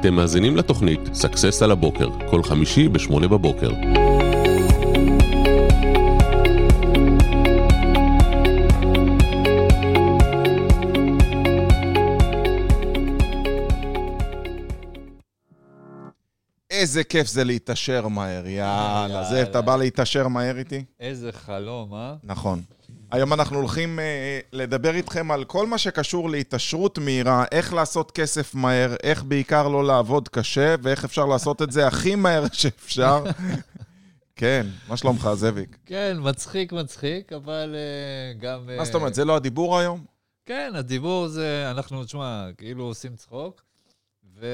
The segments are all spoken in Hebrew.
אתם מאזינים לתוכנית סאקסס על הבוקר, כל חמישי ב-8 בבוקר. איזה כיף זה להתעשר מהר, יאללה. זאב, אתה בא להתעשר מהר איתי? איזה חלום, אה? נכון. היום אנחנו הולכים אה, לדבר איתכם על כל מה שקשור להתעשרות מהירה, איך לעשות כסף מהר, איך בעיקר לא לעבוד קשה, ואיך אפשר לעשות את זה הכי מהר שאפשר. כן, מה שלומך, זאביק? כן, מצחיק, מצחיק, אבל אה, גם... מה זאת אומרת, זה לא הדיבור היום? כן, הדיבור זה, אנחנו, תשמע, כאילו עושים צחוק, ו,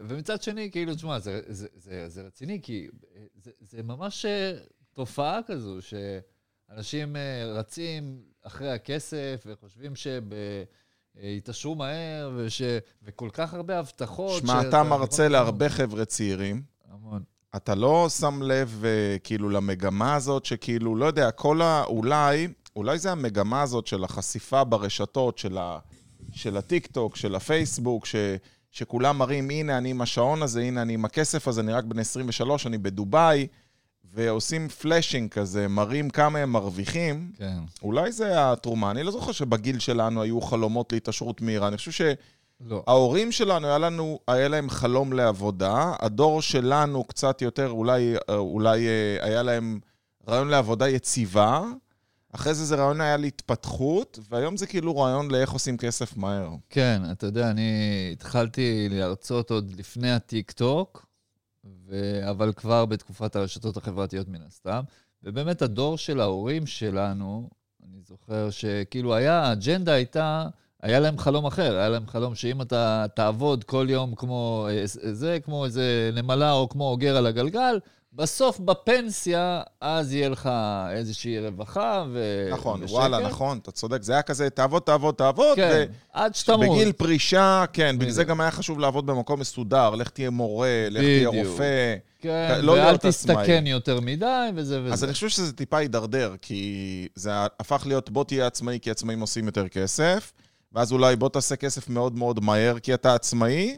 ומצד שני, כאילו, תשמע, זה, זה, זה, זה רציני, כי זה, זה ממש אה, תופעה כזו, שאנשים אה, רצים אחרי הכסף וחושבים שיתעשרו מהר, וש, וכל כך הרבה הבטחות. שמע, אתה מרצה להרבה חבר'ה צעירים. המון. אתה לא שם לב uh, כאילו למגמה הזאת, שכאילו, לא יודע, כל ה... אולי, אולי זה המגמה הזאת של החשיפה ברשתות, של, ה, של הטיק-טוק, של הפייסבוק, ש, שכולם מראים, הנה, אני עם השעון הזה, הנה, אני עם הכסף הזה, אני רק בן 23, אני בדובאי, ועושים flashing כזה, מראים כמה הם מרוויחים. כן. אולי זה התרומה. אני לא זוכר שבגיל שלנו היו חלומות להתעשרות מהירה. אני חושב ש... לא. ההורים שלנו, היה, לנו, היה להם חלום לעבודה, הדור שלנו קצת יותר, אולי, אולי אה, היה להם רעיון לעבודה יציבה, אחרי זה זה רעיון היה להתפתחות, והיום זה כאילו רעיון לאיך עושים כסף מהר. כן, אתה יודע, אני התחלתי להרצות עוד לפני הטיק-טוק, ו... אבל כבר בתקופת הרשתות החברתיות מן הסתם. ובאמת הדור של ההורים שלנו, אני זוכר שכאילו היה, האג'נדה הייתה, היה להם חלום אחר, היה להם חלום שאם אתה תעבוד כל יום כמו אה, זה, כמו איזה נמלה או כמו אוגר על הגלגל, בסוף בפנסיה, אז יהיה לך איזושהי רווחה ו... נכון, ושקט. וואלה, נכון, אתה צודק. זה היה כזה, תעבוד, תעבוד, תעבוד, כן, עד שתמות. ובגיל פרישה, כן, בגלל זה. גם היה חשוב לעבוד במקום מסודר, לך תהיה מורה, לך תהיה. רופא. כן, לא ואל להיות עצמאי. תסתכן יותר מדי, וזה וזה. אז אני חושב שזה טיפה הידרדר, כי זה הפך להיות בוא תהיה עצמאי, כי עצמאים עושים יותר כסף, ואז אולי בוא תעשה כסף מאוד מאוד מהר, כי אתה עצמאי,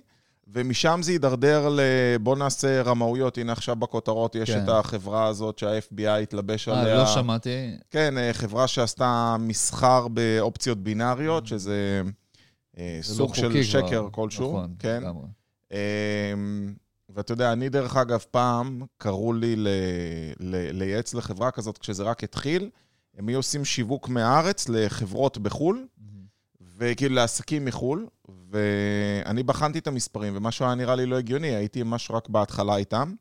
ומשם זה הידרדר ל... בוא נעשה רמאויות, הנה עכשיו בכותרות יש כן. את החברה הזאת שה-FBI התלבש אה, עליה. לא שמעתי. כן, אה, חברה שעשתה מסחר באופציות בינאריות, שזה אה, זה סוג לא של שקר כבר. כלשהו. נכון, כן. לגמרי. אמ, ואתה יודע, אני דרך אגב, פעם קראו לי ל- ל- לייעץ לחברה כזאת כשזה רק התחיל, הם היו עושים שיווק מהארץ לחברות בחו"ל, וכאילו לעסקים מחו"ל, ואני בחנתי את המספרים, ומשהו היה נראה לי לא הגיוני, הייתי ממש רק בהתחלה איתם.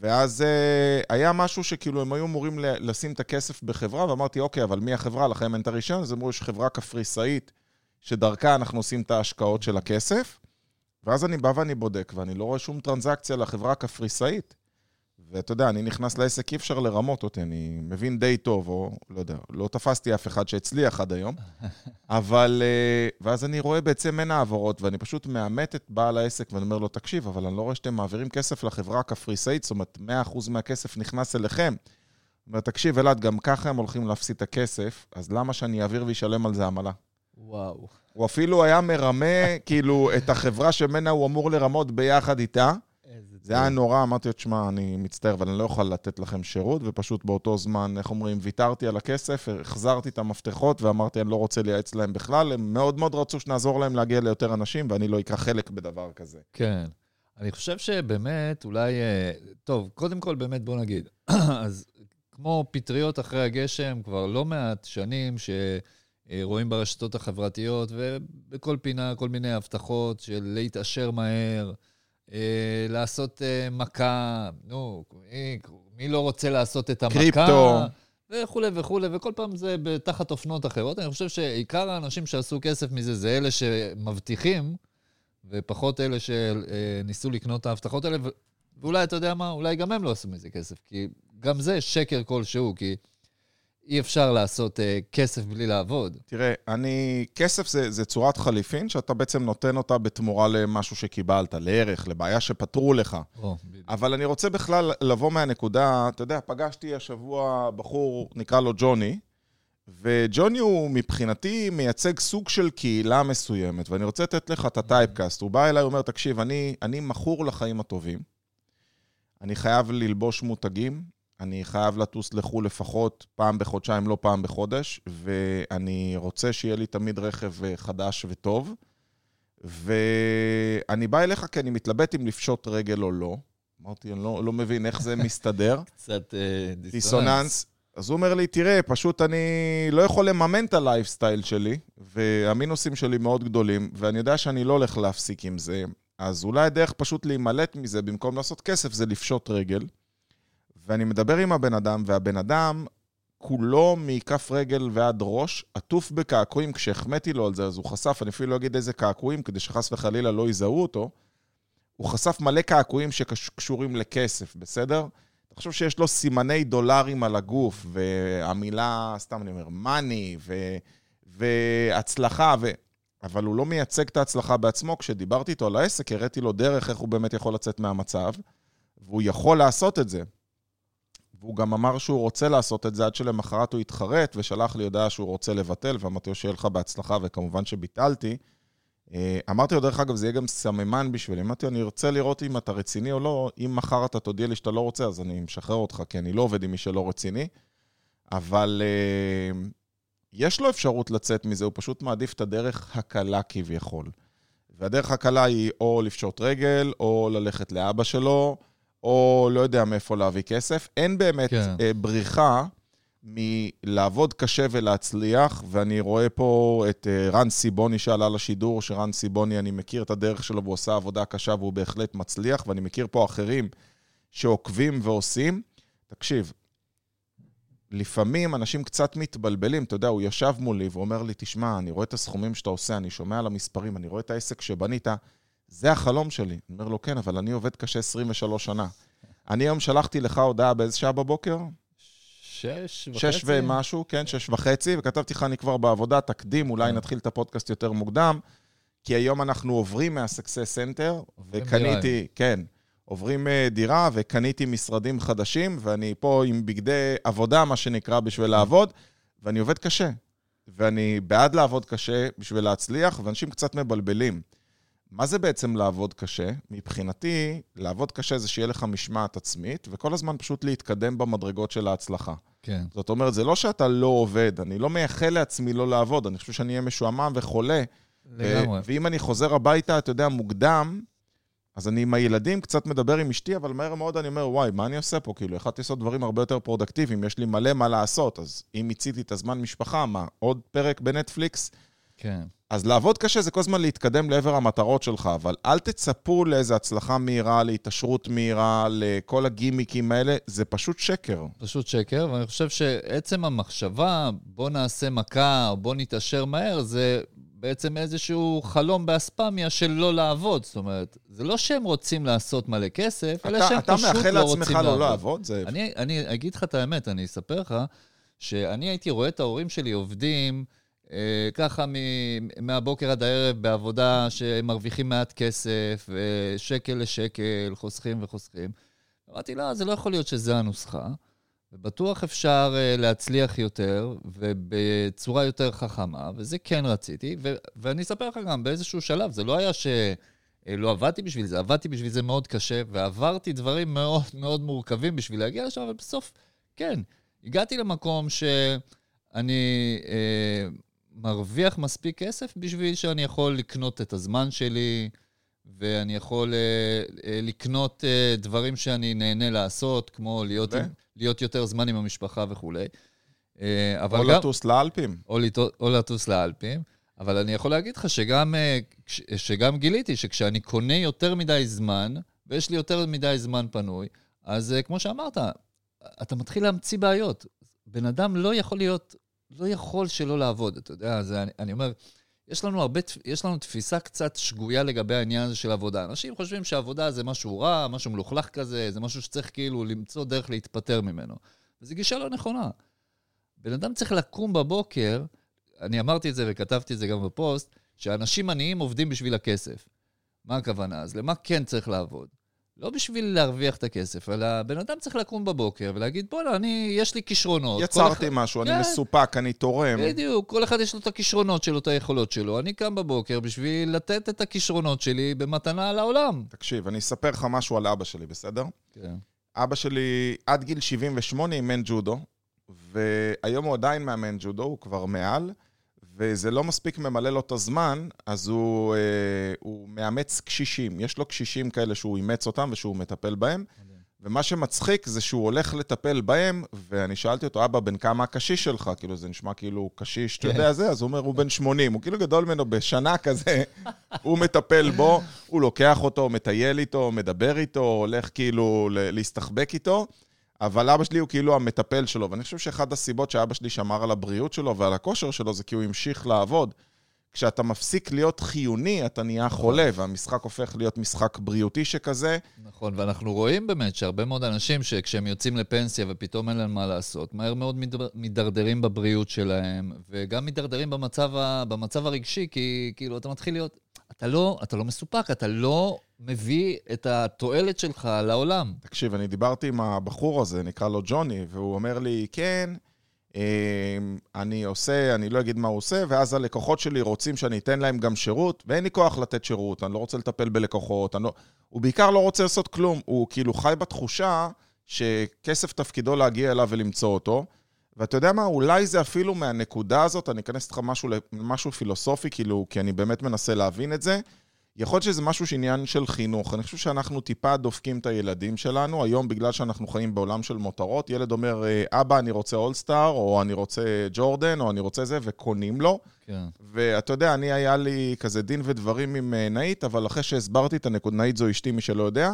ואז uh, היה משהו שכאילו הם היו אמורים לשים את הכסף בחברה, ואמרתי, אוקיי, אבל מי החברה? לכם אין את הרישיון? אז אמרו, יש חברה קפריסאית, שדרכה אנחנו עושים את ההשקעות של הכסף. ואז אני בא ואני בודק, ואני לא רואה שום טרנזקציה לחברה הקפריסאית. ואתה יודע, אני נכנס לעסק, אי אפשר לרמות אותי, אני מבין די טוב, או לא יודע, לא תפסתי אף אחד שהצליח עד היום. אבל, אה, ואז אני רואה בעצם אין העברות, ואני פשוט מאמת את בעל העסק, ואני אומר לו, תקשיב, אבל אני לא רואה שאתם מעבירים כסף לחברה הקפריסאית, זאת אומרת, 100% מהכסף נכנס אליכם. אומר, תקשיב, אלעד, גם ככה הם הולכים להפסיד את הכסף, אז למה שאני אעביר ואשלם על זה עמלה? וואו. הוא אפילו היה מרמה, כאילו, את החברה שממנה הוא אמור לרמות ביחד איתה. זה היה נורא, אמרתי לו, תשמע, אני מצטער, אבל אני לא יכול לתת לכם שירות, ופשוט באותו זמן, איך אומרים, ויתרתי על הכסף, החזרתי את המפתחות, ואמרתי, אני לא רוצה לייעץ להם בכלל. הם מאוד מאוד רצו שנעזור להם להגיע ליותר אנשים, ואני לא אקח חלק בדבר כזה. כן. אני חושב שבאמת, אולי... אה, טוב, קודם כל, באמת, בוא נגיד. אז כמו פטריות אחרי הגשם, כבר לא מעט שנים שרואים ברשתות החברתיות, ובכל פינה כל מיני הבטחות של להתעשר מהר, לעשות אה, מכה, נו, מי, מי לא רוצה לעשות את המכה? קריפטו. וכולי וכולי, וכל פעם זה תחת אופנות אחרות. אני חושב שעיקר האנשים שעשו כסף מזה זה אלה שמבטיחים, ופחות אלה שניסו לקנות את ההבטחות האלה, ואולי, אתה יודע מה, אולי גם הם לא עשו מזה כסף, כי גם זה שקר כלשהו, כי אי אפשר לעשות אה, כסף בלי לעבוד. תראה, אני... כסף זה, זה צורת חליפין, שאתה בעצם נותן אותה בתמורה למשהו שקיבלת, לערך, לבעיה שפתרו לך. או. אבל אני רוצה בכלל לבוא מהנקודה, אתה יודע, פגשתי השבוע בחור, נקרא לו ג'וני, וג'וני הוא מבחינתי מייצג סוג של קהילה מסוימת, ואני רוצה לתת לך את הטייפקאסט. הוא בא אליי, אומר, תקשיב, אני, אני מכור לחיים הטובים, אני חייב ללבוש מותגים, אני חייב לטוס לחו"ל לפחות פעם בחודשיים, לא פעם בחודש, ואני רוצה שיהיה לי תמיד רכב אה, חדש וטוב. ואני בא אליך כי אני מתלבט אם לפשוט רגל או לא. אמרתי, אני לא, לא מבין איך זה מסתדר. קצת דיסוננס. דיסוננס. אז הוא אומר לי, תראה, פשוט אני לא יכול לממן את הלייפסטייל שלי, והמינוסים שלי מאוד גדולים, ואני יודע שאני לא הולך להפסיק עם זה. אז אולי הדרך פשוט להימלט מזה, במקום לעשות כסף, זה לפשוט רגל. ואני מדבר עם הבן אדם, והבן אדם, כולו מכף רגל ועד ראש, עטוף בקעקועים. כשהחמאתי לו על זה, אז הוא חשף, אני אפילו לא אגיד איזה קעקועים, כדי שחס וחלילה לא יזהו אותו. הוא חשף מלא קעקועים שקשורים לכסף, בסדר? תחשוב שיש לו סימני דולרים על הגוף, והמילה, סתם אני אומר, מאני, ו... והצלחה, ו... אבל הוא לא מייצג את ההצלחה בעצמו. כשדיברתי איתו על העסק, הראיתי לו דרך איך הוא באמת יכול לצאת מהמצב, והוא יכול לעשות את זה. והוא גם אמר שהוא רוצה לעשות את זה עד שלמחרת הוא התחרט, ושלח לי הודעה שהוא רוצה לבטל, ואמרתי לו שיהיה לך בהצלחה, וכמובן שביטלתי. אה, אמרתי לו, דרך אגב, זה יהיה גם סממן בשבילי. אמרתי לו, אני רוצה לראות אם אתה רציני או לא. אם מחר אתה תודיע לי שאתה לא רוצה, אז אני משחרר אותך, כי אני לא עובד עם מי שלא רציני. אבל uh, יש לו אפשרות לצאת מזה, הוא פשוט מעדיף את הדרך הקלה כביכול. והדרך הקלה היא או לפשוט רגל, או ללכת לאבא שלו, או לא יודע מאיפה להביא כסף. אין באמת כן. uh, בריחה. מלעבוד קשה ולהצליח, ואני רואה פה את אה, רן סיבוני שעלה לשידור, שרן סיבוני, אני מכיר את הדרך שלו והוא עושה עבודה קשה והוא בהחלט מצליח, ואני מכיר פה אחרים שעוקבים ועושים. תקשיב, לפעמים אנשים קצת מתבלבלים, אתה יודע, הוא ישב מולי ואומר לי, תשמע, אני רואה את הסכומים שאתה עושה, אני שומע על המספרים, אני רואה את העסק שבנית, זה החלום שלי. אני אומר לו, כן, אבל אני עובד קשה 23 שנה. אני היום שלחתי לך הודעה באיזה שעה בבוקר? שש וחצי? שש ומשהו, כן, שש וחצי, וכתבתי לך, אני כבר בעבודה, תקדים, אולי כן. נתחיל את הפודקאסט יותר מוקדם, כי היום אנחנו עוברים מה-Success Center, וקניתי, כן, עוברים אה, דירה, וקניתי משרדים חדשים, ואני פה עם בגדי עבודה, מה שנקרא, בשביל לעבוד, ואני עובד קשה. ואני בעד לעבוד קשה בשביל להצליח, ואנשים קצת מבלבלים. מה זה בעצם לעבוד קשה? מבחינתי, לעבוד קשה זה שיהיה לך משמעת עצמית, וכל הזמן פשוט להתקדם במדרגות של ההצלחה. כן. זאת אומרת, זה לא שאתה לא עובד, אני לא מייחל לעצמי לא לעבוד, אני חושב שאני אהיה משועמם וחולה. לגמרי. ואם אני חוזר הביתה, אתה יודע, מוקדם, אז אני עם הילדים קצת מדבר עם אשתי, אבל מהר מאוד אני אומר, וואי, מה אני עושה פה? כאילו, יכולתי לעשות דברים הרבה יותר פרודקטיביים, יש לי מלא מה לעשות, אז אם מיציתי את הזמן משפחה, מה, עוד פרק בנטפליקס? כן. אז לעבוד קשה זה כל הזמן להתקדם לעבר המטרות שלך, אבל אל תצפו לאיזו הצלחה מהירה, להתעשרות מהירה, לכל הגימיקים האלה, זה פשוט שקר. פשוט שקר, ואני חושב שעצם המחשבה, בוא נעשה מכה, או בוא נתעשר מהר, זה בעצם איזשהו חלום באספמיה של לא לעבוד. זאת אומרת, זה לא שהם רוצים לעשות מלא כסף, אתה, אלא שהם פשוט לא רוצים לעבוד. אתה מאחל לעצמך לא לעבוד? זה... אני, אני אגיד לך את האמת, אני אספר לך, שאני הייתי רואה את ההורים שלי עובדים, ככה מהבוקר עד הערב בעבודה שהם מרוויחים מעט כסף, שקל לשקל, חוסכים וחוסכים. אמרתי, לא, זה לא יכול להיות שזה הנוסחה, ובטוח אפשר אה, להצליח יותר ובצורה יותר חכמה, וזה כן רציתי, ו- ואני אספר לך גם, באיזשהו שלב, זה לא היה שלא עבדתי בשביל זה, עבדתי בשביל זה מאוד קשה, ועברתי דברים מאוד מאוד מורכבים בשביל להגיע לשם, אבל בסוף, כן, הגעתי למקום שאני אה, מרוויח מספיק כסף בשביל שאני יכול לקנות את הזמן שלי, ואני יכול uh, uh, לקנות uh, דברים שאני נהנה לעשות, כמו להיות, עם, להיות יותר זמן עם המשפחה וכולי. Uh, אבל או גם, לטוס לאלפים. או, לטוס, או לטוס לאלפים. אבל אני יכול להגיד לך שגם, uh, שגם גיליתי שכשאני קונה יותר מדי זמן, ויש לי יותר מדי זמן פנוי, אז uh, כמו שאמרת, אתה מתחיל להמציא בעיות. בן אדם לא יכול להיות לא יכול שלא לעבוד, אתה יודע, זה, אני, אני אומר, יש לנו הרבה, יש לנו תפיסה קצת שגויה לגבי העניין הזה של עבודה. אנשים חושבים שעבודה זה משהו רע, משהו מלוכלך כזה, זה משהו שצריך כאילו למצוא דרך להתפטר ממנו. וזו גישה לא נכונה. בן אדם צריך לקום בבוקר, אני אמרתי את זה וכתבתי את זה גם בפוסט, שאנשים עניים עובדים בשביל הכסף. מה הכוונה? אז למה כן צריך לעבוד? לא בשביל להרוויח את הכסף, אלא בן אדם צריך לקום בבוקר ולהגיד, בוא'נה, אני, יש לי כישרונות. יצרתי אחד- משהו, אני כן. מסופק, אני תורם. בדיוק, כל אחד יש לו את הכישרונות שלו, את היכולות שלו. אני קם בבוקר בשביל לתת את הכישרונות שלי במתנה לעולם. תקשיב, אני אספר לך משהו על אבא שלי, בסדר? כן. אבא שלי עד גיל 78 אימן ג'ודו, והיום הוא עדיין מאמן ג'ודו, הוא כבר מעל, וזה לא מספיק ממלא לו את הזמן, אז הוא, אה, הוא מאמץ קשישים. יש לו קשישים כאלה שהוא אימץ אותם ושהוא מטפל בהם, ומה שמצחיק זה שהוא הולך לטפל בהם, ואני שאלתי אותו, אבא, בן כמה הקשיש שלך? כאילו, זה נשמע כאילו קשיש, אתה כן. יודע זה? אז הוא אומר, הוא בן 80. הוא כאילו גדול ממנו בשנה כזה, הוא מטפל בו, הוא לוקח אותו, מטייל איתו, מדבר איתו, הולך כאילו להסתחבק איתו, אבל אבא שלי הוא כאילו המטפל שלו, ואני חושב שאחת הסיבות שאבא שלי שמר על הבריאות שלו ועל הכושר שלו זה כי הוא המשיך לעבוד. כשאתה מפסיק להיות חיוני, אתה נהיה חולה, והמשחק הופך להיות משחק בריאותי שכזה. נכון, ואנחנו רואים באמת שהרבה מאוד אנשים שכשהם יוצאים לפנסיה ופתאום אין להם מה לעשות, מהר מאוד מידר- מידרדרים בבריאות שלהם, וגם מידרדרים במצב, ה, במצב הרגשי, כי כאילו אתה מתחיל להיות, אתה לא, אתה לא מסופק, אתה לא מביא את התועלת שלך לעולם. תקשיב, אני דיברתי עם הבחור הזה, נקרא לו ג'וני, והוא אומר לי, כן, אמ, אני עושה, אני לא אגיד מה הוא עושה, ואז הלקוחות שלי רוצים שאני אתן להם גם שירות, ואין לי כוח לתת שירות, אני לא רוצה לטפל בלקוחות, לא... הוא בעיקר לא רוצה לעשות כלום, הוא כאילו חי בתחושה שכסף תפקידו להגיע אליו ולמצוא אותו. ואתה יודע מה, אולי זה אפילו מהנקודה הזאת, אני אכנס איתך משהו, משהו פילוסופי, כאילו, כי אני באמת מנסה להבין את זה. יכול להיות שזה משהו שעניין של חינוך. אני חושב שאנחנו טיפה דופקים את הילדים שלנו. היום, בגלל שאנחנו חיים בעולם של מותרות, ילד אומר, "אה, אבא, אני רוצה אולסטאר, או אני רוצה ג'ורדן, או אני רוצה זה, וקונים לו. כן. ואתה יודע, אני, היה לי כזה דין ודברים עם אה, נאית, אבל אחרי שהסברתי את הנקודה, נאית זו אשתי, מי שלא יודע,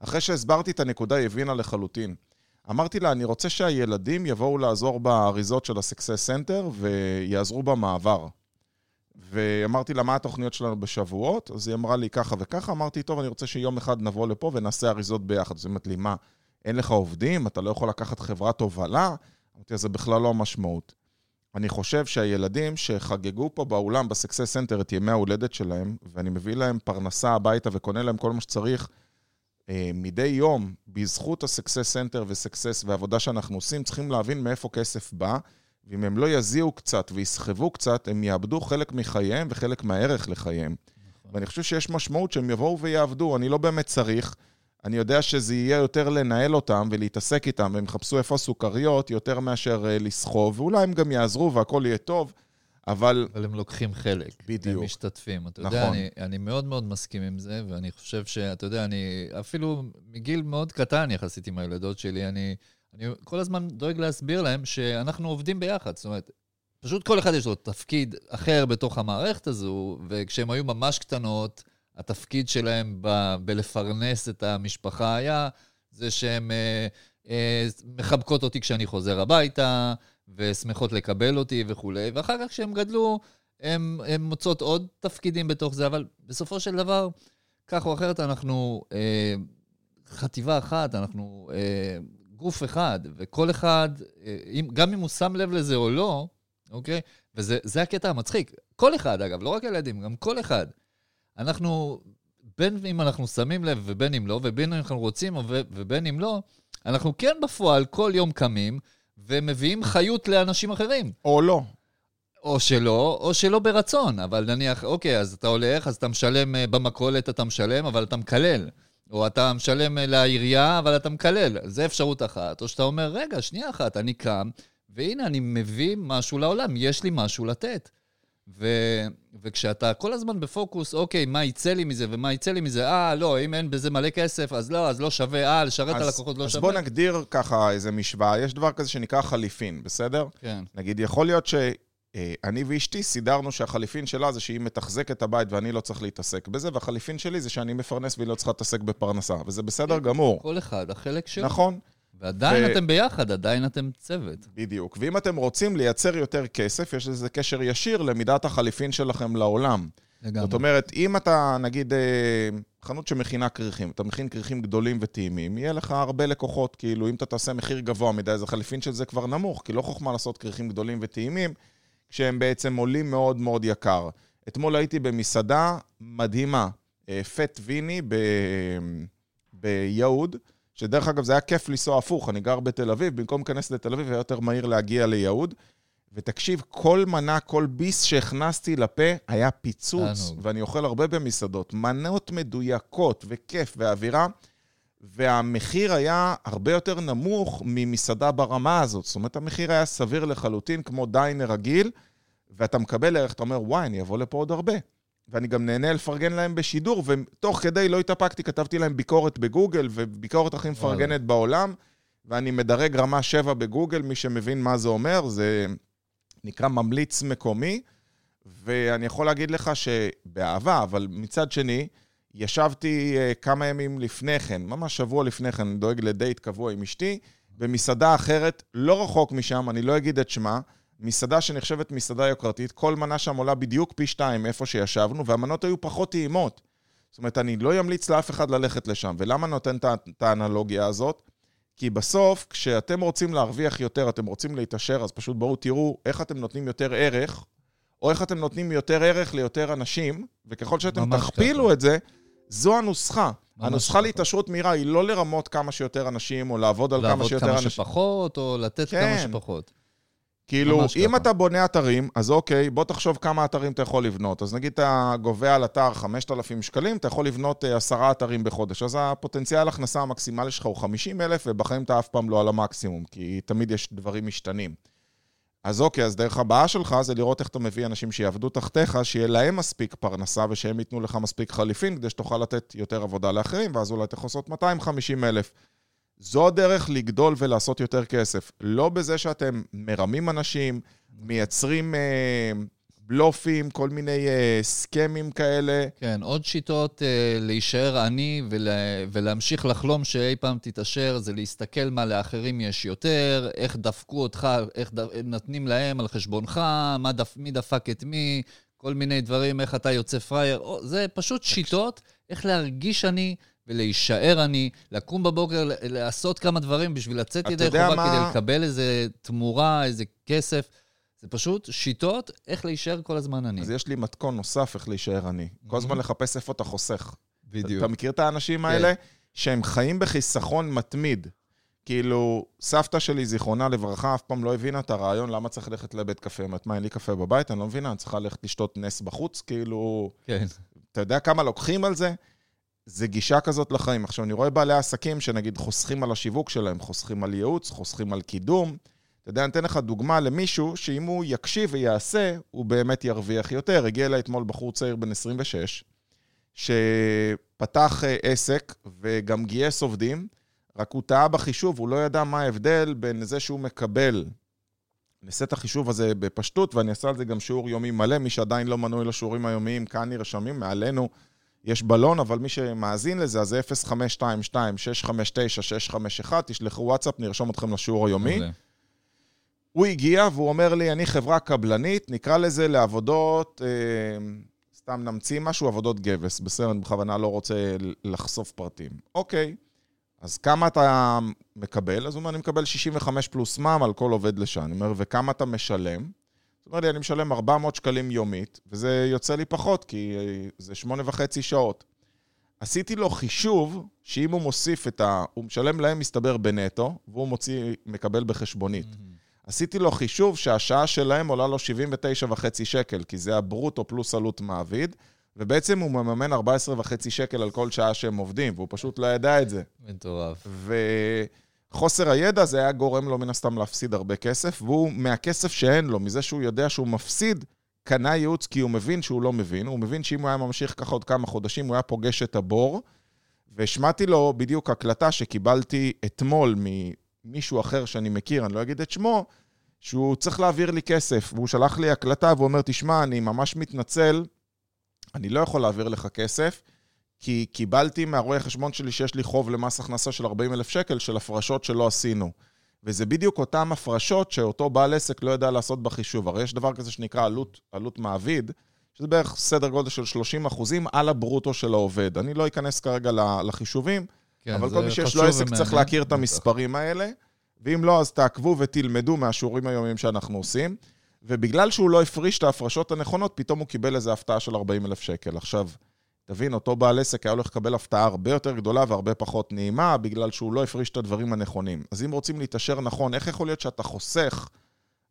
אחרי שהסברתי את הנקודה, היא הבינה לחלוטין. אמרתי לה, אני רוצה שהילדים יבואו לעזור באריזות של ה-Success Center ויעזרו במעבר. ואמרתי לה, מה התוכניות שלנו בשבועות? אז היא אמרה לי ככה וככה, אמרתי, טוב, אני רוצה שיום אחד נבוא לפה ונעשה אריזות ביחד. אז היא אומרת לי, מה, אין לך עובדים? אתה לא יכול לקחת חברת הובלה? אמרתי, זה בכלל לא המשמעות. אני חושב שהילדים שחגגו פה באולם, בסקסס סנטר, את ימי ההולדת שלהם, ואני מביא להם פרנסה הביתה וקונה להם כל מה שצריך, מדי יום, בזכות הסקסס סנטר וסקסס והעבודה שאנחנו עושים, צריכים להבין מאיפה כסף בא, ואם הם לא יזיעו קצת ויסחבו קצת, הם יאבדו חלק מחייהם וחלק מהערך לחייהם. ואני חושב שיש משמעות שהם יבואו ויעבדו, אני לא באמת צריך. אני יודע שזה יהיה יותר לנהל אותם ולהתעסק איתם, והם יחפשו איפה הסוכריות יותר מאשר אה, לסחוב, ואולי הם גם יעזרו והכל יהיה טוב, אבל אבל הם לוקחים חלק. בדיוק. הם משתתפים. אתה נכון. יודע, אני, אני מאוד מאוד מסכים עם זה, ואני חושב שאתה יודע, אני אפילו מגיל מאוד קטן יחסית עם הילדות שלי, אני, אני כל הזמן דואג להסביר להם שאנחנו עובדים ביחד. זאת אומרת, פשוט כל אחד יש לו תפקיד אחר בתוך המערכת הזו, וכשהן היו ממש קטנות, התפקיד שלהם ב, בלפרנס את המשפחה היה זה שהן אה, אה, מחבקות אותי כשאני חוזר הביתה, ושמחות לקבל אותי וכולי, ואחר כך כשהם גדלו, הם מוצאות עוד תפקידים בתוך זה, אבל בסופו של דבר, כך או אחרת, אנחנו אה, חטיבה אחת, אנחנו אה, גוף אחד, וכל אחד, אה, אם, גם אם הוא שם לב לזה או לא, אוקיי? וזה זה הקטע המצחיק. כל אחד, אגב, לא רק ילדים, גם כל אחד. אנחנו, בין אם אנחנו שמים לב ובין אם לא, ובין אם אנחנו רוצים ובין אם לא, אנחנו כן בפועל כל יום קמים ומביאים חיות לאנשים אחרים. או לא. או שלא, או שלא ברצון. אבל נניח, אוקיי, אז אתה הולך, אז אתה משלם אה, במכולת, אתה משלם, אבל אתה מקלל. או אתה משלם אה, לעירייה, אבל אתה מקלל. זה אפשרות אחת. או שאתה אומר, רגע, שנייה אחת, אני קם, והנה, אני מביא משהו לעולם, יש לי משהו לתת. ו... וכשאתה כל הזמן בפוקוס, אוקיי, מה יצא לי מזה ומה יצא לי מזה, אה, לא, אם אין בזה מלא כסף, אז לא, אז לא שווה, אה, לשרת את אז- הלקוחות לא אז שווה. בוא נגדיר ככה איזה משוואה. יש דבר כזה שנקרא חליפין, בסדר? כן, נגיד, יכול להיות שאני ואשתי סידרנו שהחליפין שלה זה שהיא מתחזקת את הבית ואני לא צריך להתעסק בזה, והחליפין שלי זה שאני מפרנס והיא לא צריכה להתעסק בפרנסה, וזה בסדר גמור. כל אחד, החלק שלו. נכון, ועדיין ו- אתם ביחד, עדיין אתם צוות. בדיוק. ואם אתם רוצים לייצר יותר כסף, יש לזה קשר ישיר למידת החליפין שלכם לעולם. לגמרי. זאת אומרת, אם אתה, נגיד, אה, חנות שמכינה כריכים, אתה מכין כריכים גדולים וטעימים, יהיה לך הרבה לקוחות, כאילו, אם אתה תעשה מחיר גבוה מדי, אז החליפין של זה כבר נמוך, כי לא חוכמה לעשות כריכים גדולים וטעימים, כשהם בעצם עולים מאוד מאוד יקר. אתמול הייתי במסעדה מדהימה, אה, פט ויני ב... ביהוד, שדרך אגב, זה היה כיף לנסוע הפוך, אני גר בתל אביב, במקום להיכנס לתל אביב, היה יותר מהיר להגיע ליהוד. ותקשיב, כל מנה, כל ביס שהכנסתי לפה היה פיצוץ, תענוג. ואני אוכל הרבה במסעדות. מנות מדויקות וכיף ואווירה, והמחיר היה הרבה יותר נמוך ממסעדה ברמה הזאת. זאת אומרת, המחיר היה סביר לחלוטין, כמו דיינר רגיל, ואתה מקבל ערך, אתה אומר, וואי, אני אבוא לפה עוד הרבה. ואני גם נהנה לפרגן להם בשידור, ותוך כדי לא התאפקתי, כתבתי להם ביקורת בגוגל, וביקורת הכי מפרגנת בעולם, ואני מדרג רמה 7 בגוגל, מי שמבין מה זה אומר, זה נקרא ממליץ מקומי, ואני יכול להגיד לך שבאהבה, אבל מצד שני, ישבתי uh, כמה ימים לפני כן, ממש שבוע לפני כן, אני דואג לדייט קבוע עם אשתי, במסעדה אחרת, לא רחוק משם, אני לא אגיד את שמה, מסעדה שנחשבת מסעדה יוקרתית, כל מנה שם עולה בדיוק פי שתיים איפה שישבנו, והמנות היו פחות טעימות. זאת אומרת, אני לא אמליץ לאף אחד ללכת לשם. ולמה נותן את האנלוגיה הזאת? כי בסוף, כשאתם רוצים להרוויח יותר, אתם רוצים להתעשר, אז פשוט בואו תראו איך אתם נותנים יותר ערך, או איך אתם נותנים יותר ערך ליותר אנשים, וככל שאתם תכפילו ככה. את זה, זו הנוסחה. הנוסחה. להתעשרות מהירה היא לא לרמות כמה שיותר אנשים, או לעבוד על כמה לעבוד שיותר כמה אנשים. שפחות, או לתת כן. כמה שפחות. כאילו, אם ככה. אתה בונה אתרים, אז אוקיי, בוא תחשוב כמה אתרים אתה יכול לבנות. אז נגיד אתה גובה על אתר 5,000 שקלים, אתה יכול לבנות אה, עשרה אתרים בחודש. אז הפוטנציאל הכנסה המקסימלי שלך הוא 50,000, ובחיים אתה אף פעם לא על המקסימום, כי תמיד יש דברים משתנים. אז אוקיי, אז דרך הבאה שלך זה לראות איך אתה מביא אנשים שיעבדו תחתיך, שיהיה להם מספיק פרנסה ושהם ייתנו לך מספיק חליפין, כדי שתוכל לתת יותר עבודה לאחרים, ואז אולי אתה יכול לעשות 250,000. זו הדרך לגדול ולעשות יותר כסף. לא בזה שאתם מרמים אנשים, מייצרים אה, בלופים, כל מיני אה, סכמים כאלה. כן, עוד שיטות אה, להישאר עני ולה, ולהמשיך לחלום שאי פעם תתעשר, זה להסתכל מה לאחרים יש יותר, איך דפקו אותך, איך ד... נותנים להם על חשבונך, מה דפ... מי דפק את מי, כל מיני דברים, איך אתה יוצא פראייר. זה פשוט שיטות איך להרגיש עני ולהישאר עני, לקום בבוקר, לעשות כמה דברים בשביל לצאת ידי חובה מה- כדי לקבל איזה תמורה, איזה כסף. זה פשוט שיטות איך להישאר כל הזמן עני. אז יש לי מתכון נוסף איך להישאר עני. כל הזמן. לחפש איפה אתה חוסך. בדיוק. אתה מכיר את האנשים כן. האלה? שהם חיים בחיסכון מתמיד. כאילו, סבתא שלי, זיכרונה לברכה, אף פעם לא הבינה את הרעיון למה צריך ללכת לבית קפה. אומרת, מה, אין לי קפה בבית? אני לא מבינה, אני צריכה ללכת לשתות נס בחוץ? כאילו, כן. אתה יודע כמה לוקחים על זה? זה גישה כזאת לחיים. עכשיו, אני רואה בעלי עסקים שנגיד חוסכים על השיווק שלהם, חוסכים על ייעוץ, חוסכים על קידום. אתה יודע, אני אתן לך דוגמה למישהו שאם הוא יקשיב ויעשה, הוא באמת ירוויח יותר. הגיע אליי אתמול בחור צעיר בן 26, שפתח אה, עסק וגם גייס עובדים, רק הוא טעה בחישוב, הוא לא ידע מה ההבדל בין זה שהוא מקבל. אני אעשה את החישוב הזה בפשטות, ואני אעשה על זה גם שיעור יומי מלא. מי שעדיין לא מנוי לשיעורים היומיים, כאן נרשמים, מעלינו יש בלון, אבל מי שמאזין לזה, אז זה 0522-659-651, תשלחו וואטסאפ, נרשום אתכם לשיעור היומי. הוא הגיע והוא אומר לי, אני חברה קבלנית, נקרא לזה לעבודות, אה, סתם נמציא משהו, עבודות גבס. בסדר, אני בכוונה לא רוצה לחשוף פרטים. אוקיי, אז כמה אתה מקבל? אז הוא אומר, אני מקבל 65 פלוס מע"מ על כל עובד לשעה. אני אומר, וכמה אתה משלם? הוא אומר לי, אני משלם 400 שקלים יומית, וזה יוצא לי פחות, כי אה, זה שמונה וחצי שעות. עשיתי לו חישוב, שאם הוא מוסיף את ה... הוא משלם להם, מסתבר, בנטו, והוא מוציא, מקבל בחשבונית. עשיתי לו חישוב שהשעה שלהם עולה לו 79.5 שקל, כי זה הברוטו פלוס עלות מעביד, ובעצם הוא מממן 14.5 שקל על כל שעה שהם עובדים, והוא פשוט לא ידע את זה. מטורף. וחוסר הידע זה היה גורם לו מן הסתם להפסיד הרבה כסף, והוא, מהכסף שאין לו, מזה שהוא יודע שהוא מפסיד, קנה ייעוץ כי הוא מבין שהוא לא מבין. הוא מבין שאם הוא היה ממשיך ככה עוד כמה חודשים, הוא היה פוגש את הבור. והשמעתי לו בדיוק הקלטה שקיבלתי אתמול ממישהו אחר שאני מכיר, אני לא אגיד את שמו, שהוא צריך להעביר לי כסף. והוא שלח לי הקלטה והוא אומר, תשמע, אני ממש מתנצל, אני לא יכול להעביר לך כסף, כי קיבלתי מהרואה חשבון שלי שיש לי חוב למס הכנסה של 40 אלף שקל של הפרשות שלא עשינו. וזה בדיוק אותן הפרשות שאותו בעל עסק לא יודע לעשות בחישוב. הרי יש דבר כזה שנקרא עלות, עלות מעביד, שזה בערך סדר גודל של 30 אחוזים על הברוטו של העובד. אני לא אכנס כרגע לחישובים, כן, אבל כל מי שיש לו עסק ומעניין. צריך להכיר את. המספרים האלה, ואם לא, אז תעקבו ותלמדו מהשיעורים היומיים שאנחנו עושים. ובגלל שהוא לא הפריש את ההפרשות הנכונות, פתאום הוא קיבל איזו הפתעה של 40 אלף שקל. עכשיו, תבין, אותו בעל עסק היה הולך לקבל הפתעה הרבה יותר גדולה והרבה פחות נעימה, בגלל שהוא לא הפריש את הדברים הנכונים. אז אם רוצים להתעשר נכון, איך יכול להיות שאתה חוסך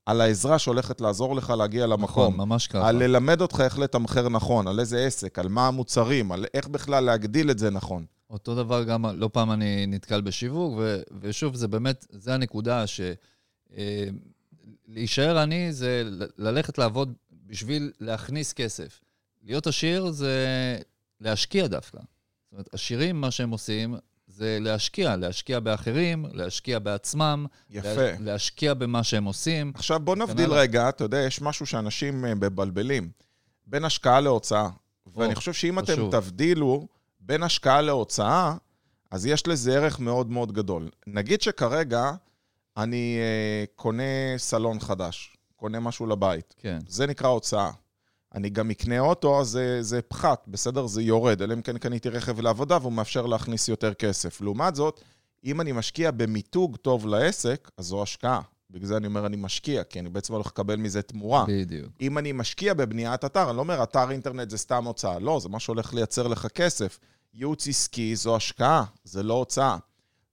על העזרה שהולכת לעזור לך להגיע למקום? נכון, ממש ככה. על ללמד אותך איך לתמחר נכון, על איזה עסק, על מה המוצרים, על איך בכלל להגדיל את זה נכון. אותו דבר גם, לא פעם אני נתקל בשיווק, ו, ושוב, זה באמת, זה הנקודה ש... אה, להישאר עני זה ללכת לעבוד בשביל להכניס כסף. להיות עשיר זה להשקיע דווקא. זאת אומרת, עשירים, מה שהם עושים, זה להשקיע, להשקיע באחרים, להשקיע בעצמם, יפה. לה, להשקיע במה שהם עושים. עכשיו בוא נבדיל. רגע, אתה יודע, יש משהו שאנשים אה, מבלבלים. בין השקעה להוצאה. ואני חושב שאם אתם חשוב. תבדילו בין השקעה להוצאה, אז יש לזה ערך מאוד מאוד גדול. נגיד שכרגע אני אה, קונה סלון חדש, קונה משהו לבית. כן, זה נקרא הוצאה. אני גם אקנה אוטו, אז זה, זה פחת, בסדר? זה יורד, אלא אם כן קניתי רכב לעבודה והוא מאפשר להכניס יותר כסף. לעומת זאת, אם אני משקיע במיתוג טוב לעסק, אז זו השקעה. בגלל זה אני אומר אני משקיע, כי אני בעצם הולך לקבל מזה תמורה. בדיוק. אם אני משקיע בבניית אתר, אני לא אומר אתר אינטרנט זה סתם הוצאה, לא, זה מה שהולך לייצר לך כסף. ייעוץ עסקי זו השקעה, זה לא הוצאה.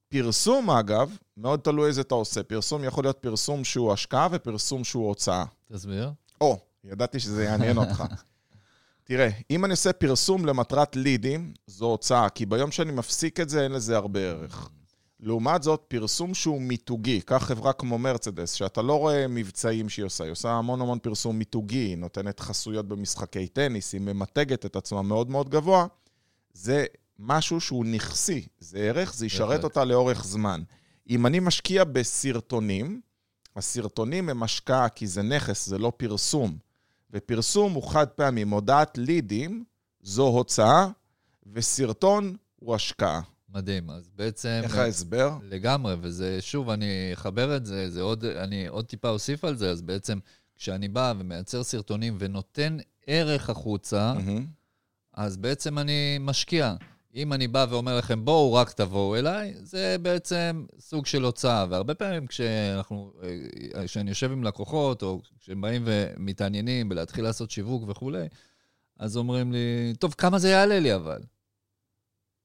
פרסום, אגב, מאוד תלוי איזה אתה עושה. פרסום יכול להיות פרסום שהוא השקעה ופרסום שהוא הוצאה. תסביר. או, ידעתי שזה יעניין אותך. תראה, אם אני עושה פרסום למטרת לידים, זו הוצאה, כי ביום שאני מפסיק את זה, אין לזה הרבה ערך. לעומת זאת, פרסום שהוא מיתוגי, קח חברה כמו מרצדס, שאתה לא רואה מבצעים שהיא עושה, היא עושה המון המון פרסום מיתוגי, היא נותנת חסויות במשחקי טניס, היא ממתגת את עצמה מאוד מאוד גבוה, זה משהו שהוא נכסי, זה ערך, זה ישרת. אותה לאורך זמן. אם אני משקיע בסרטונים, הסרטונים הם השקעה כי זה נכס, זה לא פרסום. ופרסום הוא חד פעמי. מודעת לידים זו הוצאה, וסרטון הוא השקעה. מדהים. אז בעצם... איך ההסבר? לגמרי, וזה, שוב, אני אחבר את זה, זה עוד, אני עוד טיפה אוסיף על זה, אז בעצם כשאני בא ומייצר סרטונים ונותן ערך החוצה, מהמם. אז בעצם אני משקיע. אם אני בא ואומר לכם, בואו, רק תבואו אליי, זה בעצם סוג של הוצאה. והרבה פעמים כשאנחנו, אה, כשאני יושב עם לקוחות, או כשהם באים ומתעניינים בלהתחיל לעשות שיווק וכולי, אז אומרים לי, טוב, כמה זה יעלה לי אבל?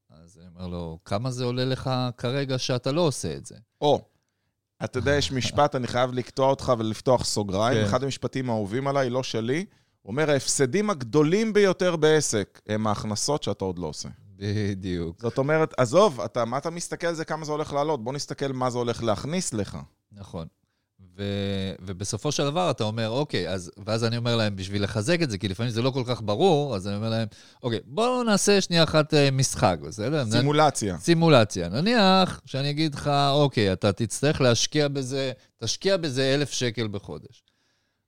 אז אני אומר לו, כמה זה עולה לך כרגע שאתה לא עושה את זה? או, אתה יודע, יש משפט, אני חייב לקטוע אותך ולפתוח סוגריים. כן. אחד המשפטים האהובים עליי, לא שלי, הוא אומר, ההפסדים הגדולים ביותר בעסק הם ההכנסות שאתה עוד לא עושה. בדיוק. זאת אומרת, עזוב, אתה, מה אתה מסתכל על זה, כמה זה הולך לעלות? בוא נסתכל מה זה הולך להכניס לך. נכון. ו, ובסופו של דבר אתה אומר, אוקיי, אז, ואז אני אומר להם, בשביל לחזק את זה, כי לפעמים זה לא כל כך ברור, אז אני אומר להם, אוקיי, בואו נעשה שנייה אחת אה, משחק, בסדר? סימולציה. סימולציה. נניח שאני אגיד לך, אוקיי, אתה תצטרך להשקיע בזה, תשקיע בזה אלף שקל בחודש.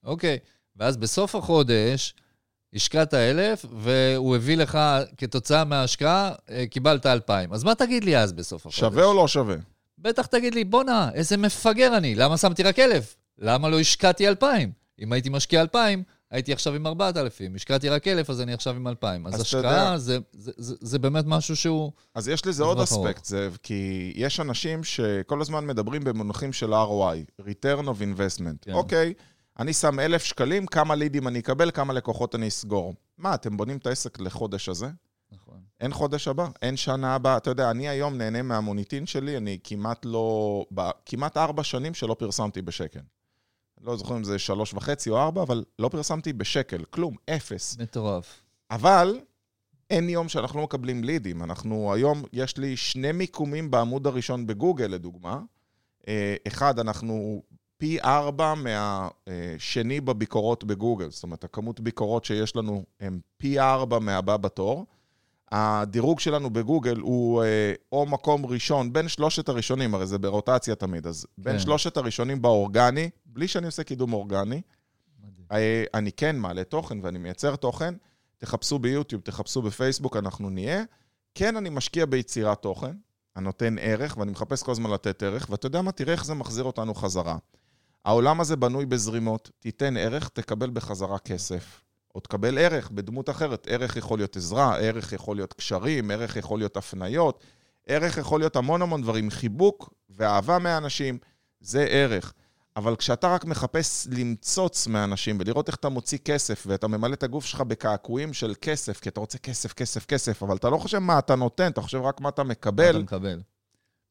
אוקיי, ואז בסוף החודש השקעת אלף, והוא הביא לך, כתוצאה מההשקעה, אה, קיבלת אלפיים. אז מה תגיד לי אז בסוף החודש? שווה או לא שווה? בטח תגיד לי, בואנה, איזה מפגר אני, למה שמתי רק אלף? למה לא השקעתי אלפיים? אם הייתי משקיע אלפיים, הייתי עכשיו עם ארבעת אלפים. השקעתי רק אלף, אז אני עכשיו עם אלפיים. אז אז השקעה זה, זה, זה, זה באמת משהו שהוא... אז יש לזה עוד אספקט, זאב, כי יש אנשים שכל הזמן מדברים במונחים של ROI, return of investment. כן. אוקיי, אני שם אלף שקלים, כמה לידים אני אקבל, כמה לקוחות אני אסגור. מה, אתם בונים את העסק לחודש הזה? נכון. אין חודש הבא, אין שנה הבאה. אתה יודע, אני היום נהנה מהמוניטין שלי, אני כמעט לא... ב- כמעט ארבע שנים שלא פרסמתי בשקל. לא זוכר אם זה שלוש וחצי או ארבע, אבל לא פרסמתי בשקל, כלום, אפס. מטורף. אבל אין יום שאנחנו לא מקבלים לידים. אנחנו היום, יש לי שני מיקומים בעמוד הראשון בגוגל, לדוגמה. אה, אחד, אנחנו פי ארבע מהשני בביקורות בגוגל. זאת אומרת, הכמות ביקורות שיש לנו הם פי ארבע מהבא בתור. הדירוג שלנו בגוגל הוא אה, או מקום ראשון, בין שלושת הראשונים, הרי זה ברוטציה תמיד, אז בין כן. שלושת הראשונים באורגני, בלי שאני עושה קידום אורגני, מדהים. אה, אני כן מעלה תוכן ואני מייצר תוכן, תחפשו ביוטיוב, תחפשו בפייסבוק, אנחנו נהיה. כן, אני משקיע ביצירת תוכן, אני נותן ערך, ואני מחפש כל הזמן לתת ערך, ואתה יודע מה? תראה איך זה מחזיר אותנו חזרה. העולם הזה בנוי בזרימות, תיתן ערך, תקבל בחזרה כסף. או תקבל ערך בדמות אחרת. ערך יכול להיות עזרה, ערך יכול להיות קשרים, ערך יכול להיות הפניות, ערך יכול להיות המון המון דברים. חיבוק ואהבה מהאנשים, זה ערך. אבל כשאתה רק מחפש למצוץ מאנשים ולראות איך אתה מוציא כסף, ואתה ממלא את הגוף שלך בקעקועים של כסף, כי אתה רוצה כסף, כסף, כסף, אבל אתה לא חושב מה אתה נותן, אתה חושב רק מה אתה מקבל, אתה מקבל.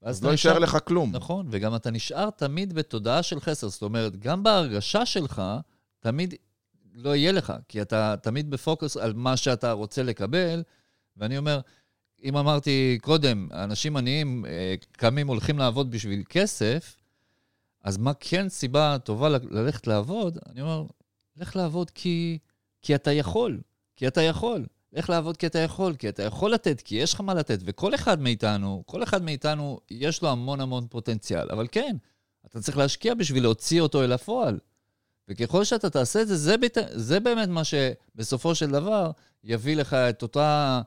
אז לא נשאר- יישאר לך כלום. נכון, וגם אתה נשאר תמיד בתודעה של חסר. זאת אומרת, גם בהרגשה שלך, תמיד לא יהיה לך, כי אתה תמיד בפוקוס על מה שאתה רוצה לקבל, ואני אומר, אם אמרתי קודם, אנשים עניים אה, קמים, הולכים לעבוד בשביל כסף, אז מה כן סיבה טובה ללכת לעבוד? אני אומר, לך לעבוד כי, כי אתה יכול, כי אתה יכול. לך לעבוד כי אתה יכול, כי אתה יכול לתת, כי יש לך מה לתת. וכל אחד מאיתנו, כל אחד מאיתנו, יש לו המון המון פוטנציאל. אבל כן, אתה צריך להשקיע בשביל להוציא אותו אל הפועל. וככל שאתה תעשה את זה, זה, בת... זה באמת מה שבסופו של דבר יביא לך את אותה...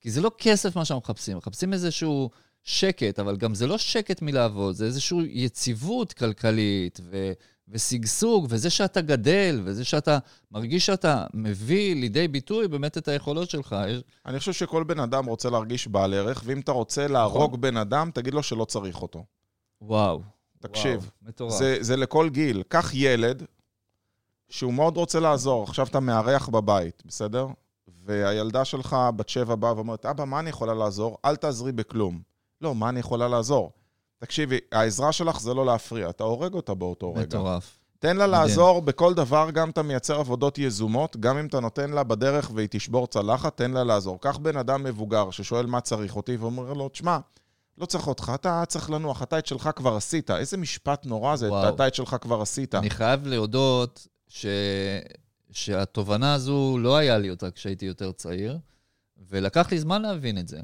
כי זה לא כסף מה שאנחנו מחפשים, מחפשים איזשהו שקט, אבל גם זה לא שקט מלעבוד, זה איזושהי יציבות כלכלית ו... ושגשוג, וזה שאתה גדל, וזה שאתה מרגיש שאתה מביא לידי ביטוי באמת את היכולות שלך. אני חושב שכל בן אדם רוצה להרגיש בעל ערך, ואם אתה רוצה להרוג נכון. בן אדם, תגיד לו שלא צריך אותו. וואו. תקשיב, וואו, מטורף. זה, זה לכל גיל. קח ילד שהוא מאוד רוצה לעזור, עכשיו אתה מארח בבית, בסדר? והילדה שלך בת שבע באה ואומרת, אבא, מה אני יכולה לעזור? אל תעזרי בכלום. לא, מה אני יכולה לעזור? תקשיבי, העזרה שלך זה לא להפריע, אתה הורג אותה באותו רגע. מטורף. תן לה. לעזור בכל דבר, גם אתה מייצר עבודות יזומות, גם אם אתה נותן לה בדרך והיא תשבור צלחת, תן לה לעזור. קח בן אדם מבוגר ששואל מה צריך אותי, ואומר לו, תשמע, לא צריך אותך, אתה צריך לנוח, אתה את שלך כבר עשית. איזה משפט נורא זה, וואו. אתה את שלך כבר עשית. אני חייב להודות ש... שהתובנה הזו לא היה לי אותה כשהייתי יותר צעיר, ולקח לי זמן להבין את זה.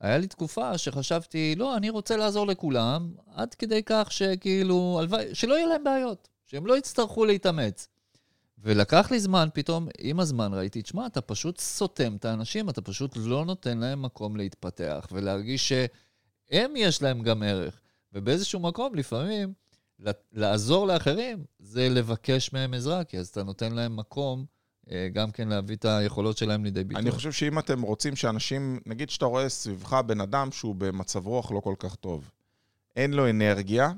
היה לי תקופה שחשבתי, לא, אני רוצה לעזור לכולם, עד כדי כך שכאילו, הלוואי, שלא יהיה להם בעיות, שהם לא יצטרכו להתאמץ. ולקח לי זמן, פתאום, עם הזמן ראיתי, תשמע, אתה פשוט סותם את האנשים, אתה פשוט לא נותן להם מקום להתפתח ולהרגיש שהם יש להם גם ערך. ובאיזשהו מקום, לפעמים, לעזור לאחרים זה לבקש מהם עזרה, כי אז אתה נותן להם מקום גם כן להביא את היכולות שלהם לידי ביטוי. אני חושב שאם אתם רוצים שאנשים, נגיד שאתה רואה סביבך בן אדם שהוא במצב רוח לא כל כך טוב, אין לו אנרגיה,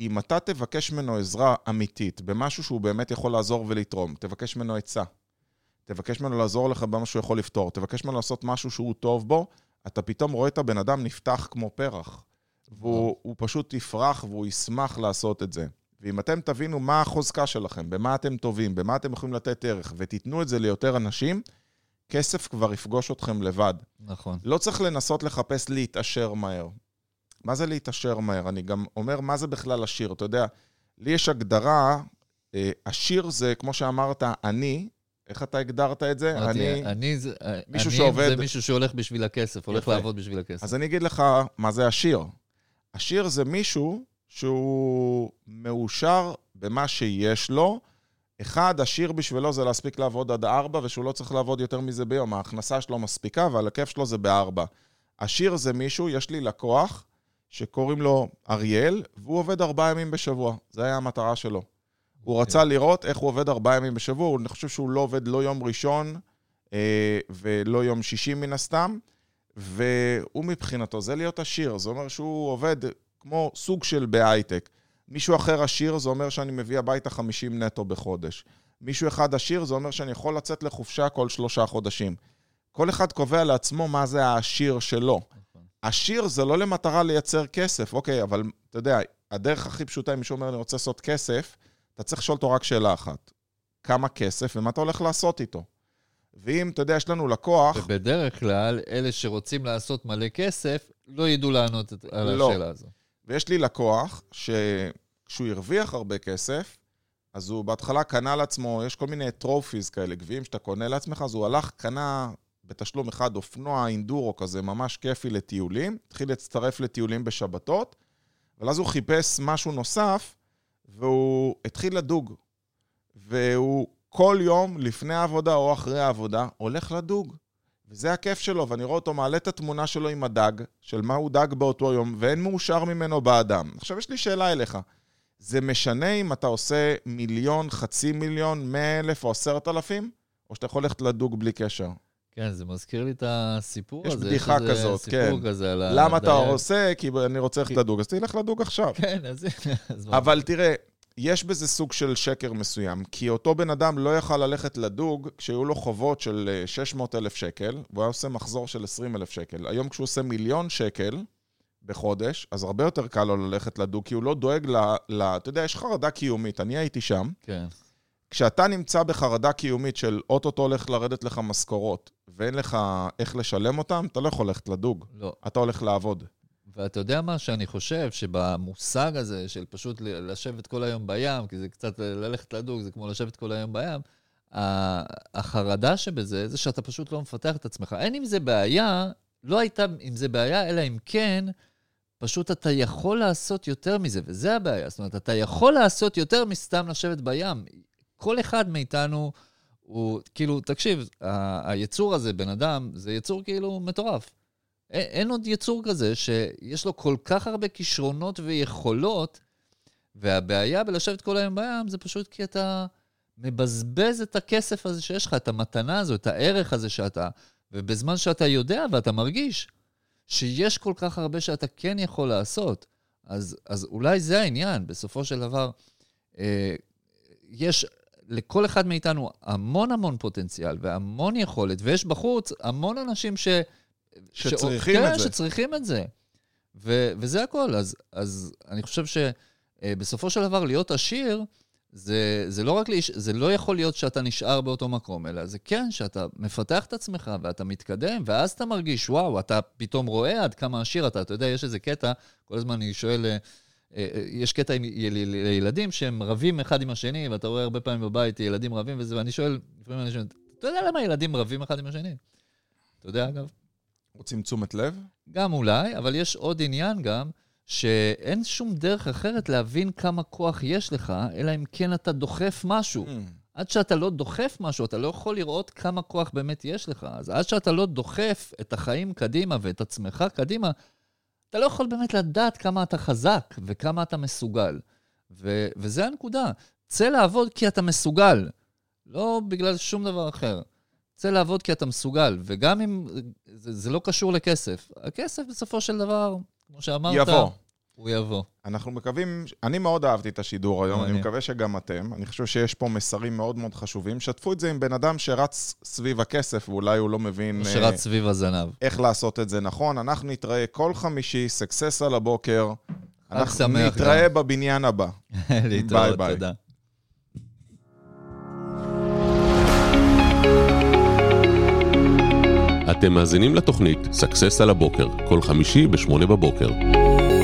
אם אתה תבקש ממנו עזרה אמיתית במשהו שהוא באמת יכול לעזור ולתרום, תבקש ממנו עצה, תבקש ממנו לעזור לך במה שהוא יכול לפתור, תבקש ממנו לעשות משהו שהוא טוב בו, אתה פתאום רואה את הבן אדם נפתח כמו פרח. והוא הוא פשוט יפרח והוא ישמח לעשות את זה. ואם אתם תבינו מה החוזקה שלכם, במה אתם טובים, במה אתם יכולים לתת ערך, ותיתנו את זה ליותר אנשים, כסף כבר יפגוש אתכם לבד. נכון. לא צריך לנסות לחפש להתעשר מהר. מה זה להתעשר מהר? אני גם אומר, מה זה בכלל עשיר? אתה יודע, לי יש הגדרה, אה, עשיר זה, כמו שאמרת, אני, איך אתה הגדרת את זה? אמרתי, אני... אני זה, מישהו אני שעובד- זה מישהו שהולך בשביל הכסף, הולך יפה. לעבוד בשביל הכסף. אז אני אגיד לך מה זה עשיר. עשיר זה מישהו שהוא מאושר במה שיש לו. אחד, עשיר בשבילו זה להספיק לעבוד עד ארבע, ושהוא לא צריך לעבוד יותר מזה ביום. ההכנסה שלו מספיקה, והל הכיף שלו זה בארבע. עשיר זה מישהו, יש לי לקוח שקוראים לו אריאל, והוא עובד ארבעה ימים בשבוע. זו הייתה המטרה שלו. הוא רצה לראות איך הוא עובד ארבעה ימים בשבוע, אני חושב שהוא לא עובד לא יום ראשון אה, ולא יום שישי מן הסתם, והוא מבחינתו, זה להיות עשיר, זה אומר שהוא עובד כמו סוג של בהייטק. מישהו אחר עשיר, זה אומר שאני מביא הביתה 50 נטו בחודש. מישהו אחד עשיר, זה אומר שאני יכול לצאת לחופשה כל שלושה חודשים. כל אחד קובע לעצמו מה זה העשיר שלו. נכון. עשיר זה לא למטרה לייצר כסף, אוקיי, אבל אתה יודע, הדרך הכי פשוטה, אם מישהו אומר, אני רוצה לעשות כסף, אתה צריך לשאול אותו רק שאלה אחת. כמה כסף ומה אתה הולך לעשות איתו? ואם, אתה יודע, יש לנו לקוח, ובדרך כלל, אלה שרוצים לעשות מלא כסף, לא ידעו לענות על לא. השאלה הזו. ויש לי לקוח שכשהוא הרוויח הרבה כסף, אז הוא בהתחלה קנה לעצמו, יש כל מיני טרופיז כאלה, גביעים שאתה קונה לעצמך, אז הוא הלך, קנה בתשלום אחד אופנוע אינדורו כזה, ממש כיפי לטיולים, התחיל להצטרף לטיולים בשבתות, אבל אז הוא חיפש משהו נוסף, והוא התחיל לדוג. והוא כל יום, לפני העבודה או אחרי העבודה, הולך לדוג. וזה הכיף שלו, ואני רואה אותו מעלה את התמונה שלו עם הדג, של מה הוא דג באותו יום, ואין מאושר ממנו באדם. עכשיו, יש לי שאלה אליך. זה משנה אם אתה עושה מיליון, חצי מיליון, מאה אלף או עשרת אלפים? או שאתה יכול ללכת לדוג בלי קשר? כן, זה מזכיר לי את הסיפור יש הזה. בדיחה איזה כזאת, סיפור כן. כזה על למה אתה הדייג. עושה? כי אני רוצה ללכת לדוג, אז תלך לדוג עכשיו. כן, אז? אבל תראה, יש בזה סוג של שקר מסוים, כי אותו בן אדם לא יכל ללכת לדוג כשהיו לו חובות של 600 אלף שקל, והוא היה עושה מחזור של 20 אלף שקל. היום כשהוא עושה מיליון שקל בחודש, אז הרבה יותר קל לו ללכת לדוג, כי הוא לא דואג ל... ל אתה יודע, יש חרדה קיומית, אני הייתי שם. כן. כשאתה נמצא בחרדה קיומית של אוטוטו הולך לרדת לך משכורות, ואין לך איך לשלם אותם, אתה לא יכול ללכת לדוג. לא. אתה הולך לעבוד. ואתה יודע מה שאני חושב? שבמושג הזה של פשוט לשבת כל היום בים, כי זה קצת ללכת לדוג, זה כמו לשבת כל היום בים, החרדה שבזה, זה שאתה פשוט לא מפתח את עצמך. אין עם זה בעיה, לא הייתה עם זה בעיה, אלא אם כן, פשוט אתה יכול לעשות יותר מזה, וזה הבעיה. זאת אומרת, אתה יכול לעשות יותר מסתם לשבת בים. כל אחד מאיתנו הוא, כאילו, תקשיב, היצור הזה, בן אדם, זה יצור כאילו מטורף. אין עוד יצור כזה שיש לו כל כך הרבה כישרונות ויכולות, והבעיה בלשבת כל היום בים זה פשוט כי אתה מבזבז את הכסף הזה שיש לך, את המתנה הזו, את הערך הזה שאתה... ובזמן שאתה יודע ואתה מרגיש שיש כל כך הרבה שאתה כן יכול לעשות, אז, אז אולי זה העניין. בסופו של דבר, אה, יש לכל אחד מאיתנו המון המון פוטנציאל והמון יכולת, ויש בחוץ המון אנשים ש... שצריכים ש... את כן, זה. שצריכים את זה. ו... וזה הכל. אז, אז אני חושב שבסופו של דבר להיות עשיר, זה, זה לא רק, להיש... זה לא יכול להיות שאתה נשאר באותו מקום, אלא זה כן שאתה מפתח את עצמך ואתה מתקדם, ואז אתה מרגיש, וואו, אתה פתאום רואה עד כמה עשיר אתה. אתה יודע, יש איזה קטע, כל הזמן אני שואל, אה, אה, יש קטע עם ילדים שהם רבים אחד עם השני, ואתה רואה הרבה פעמים בבית ילדים רבים וזה, ואני שואל, לפעמים אני שואל, אתה יודע למה ילדים רבים אחד עם השני? אתה יודע, אגב? רוצים תשומת לב? גם אולי, אבל יש עוד עניין גם, שאין שום דרך אחרת להבין כמה כוח יש לך, אלא אם כן אתה דוחף משהו. Mm. עד שאתה לא דוחף משהו, אתה לא יכול לראות כמה כוח באמת יש לך. אז עד שאתה לא דוחף את החיים קדימה ואת עצמך קדימה, אתה לא יכול באמת לדעת כמה אתה חזק וכמה אתה מסוגל. ו- וזה הנקודה. צא לעבוד כי אתה מסוגל, לא בגלל שום דבר אחר. צא לעבוד כי אתה מסוגל, וגם אם זה, זה לא קשור לכסף, הכסף בסופו של דבר, כמו שאמרת, יבוא. הוא יבוא. אנחנו מקווים, אני מאוד אהבתי את השידור היום, אני. מקווה שגם אתם. אני חושב שיש פה מסרים מאוד מאוד חשובים. שתפו את זה עם בן אדם שרץ סביב הכסף, ואולי הוא לא מבין אה, שרץ סביב הזנב. איך לעשות את זה נכון. אנחנו נתראה כל חמישי, סקסס על הבוקר. אנחנו נתראה בבניין הבא. להתראות, ביי. תודה. אתם מאזינים לתוכנית סאקסס על הבוקר, כל חמישי ב-8 בבוקר.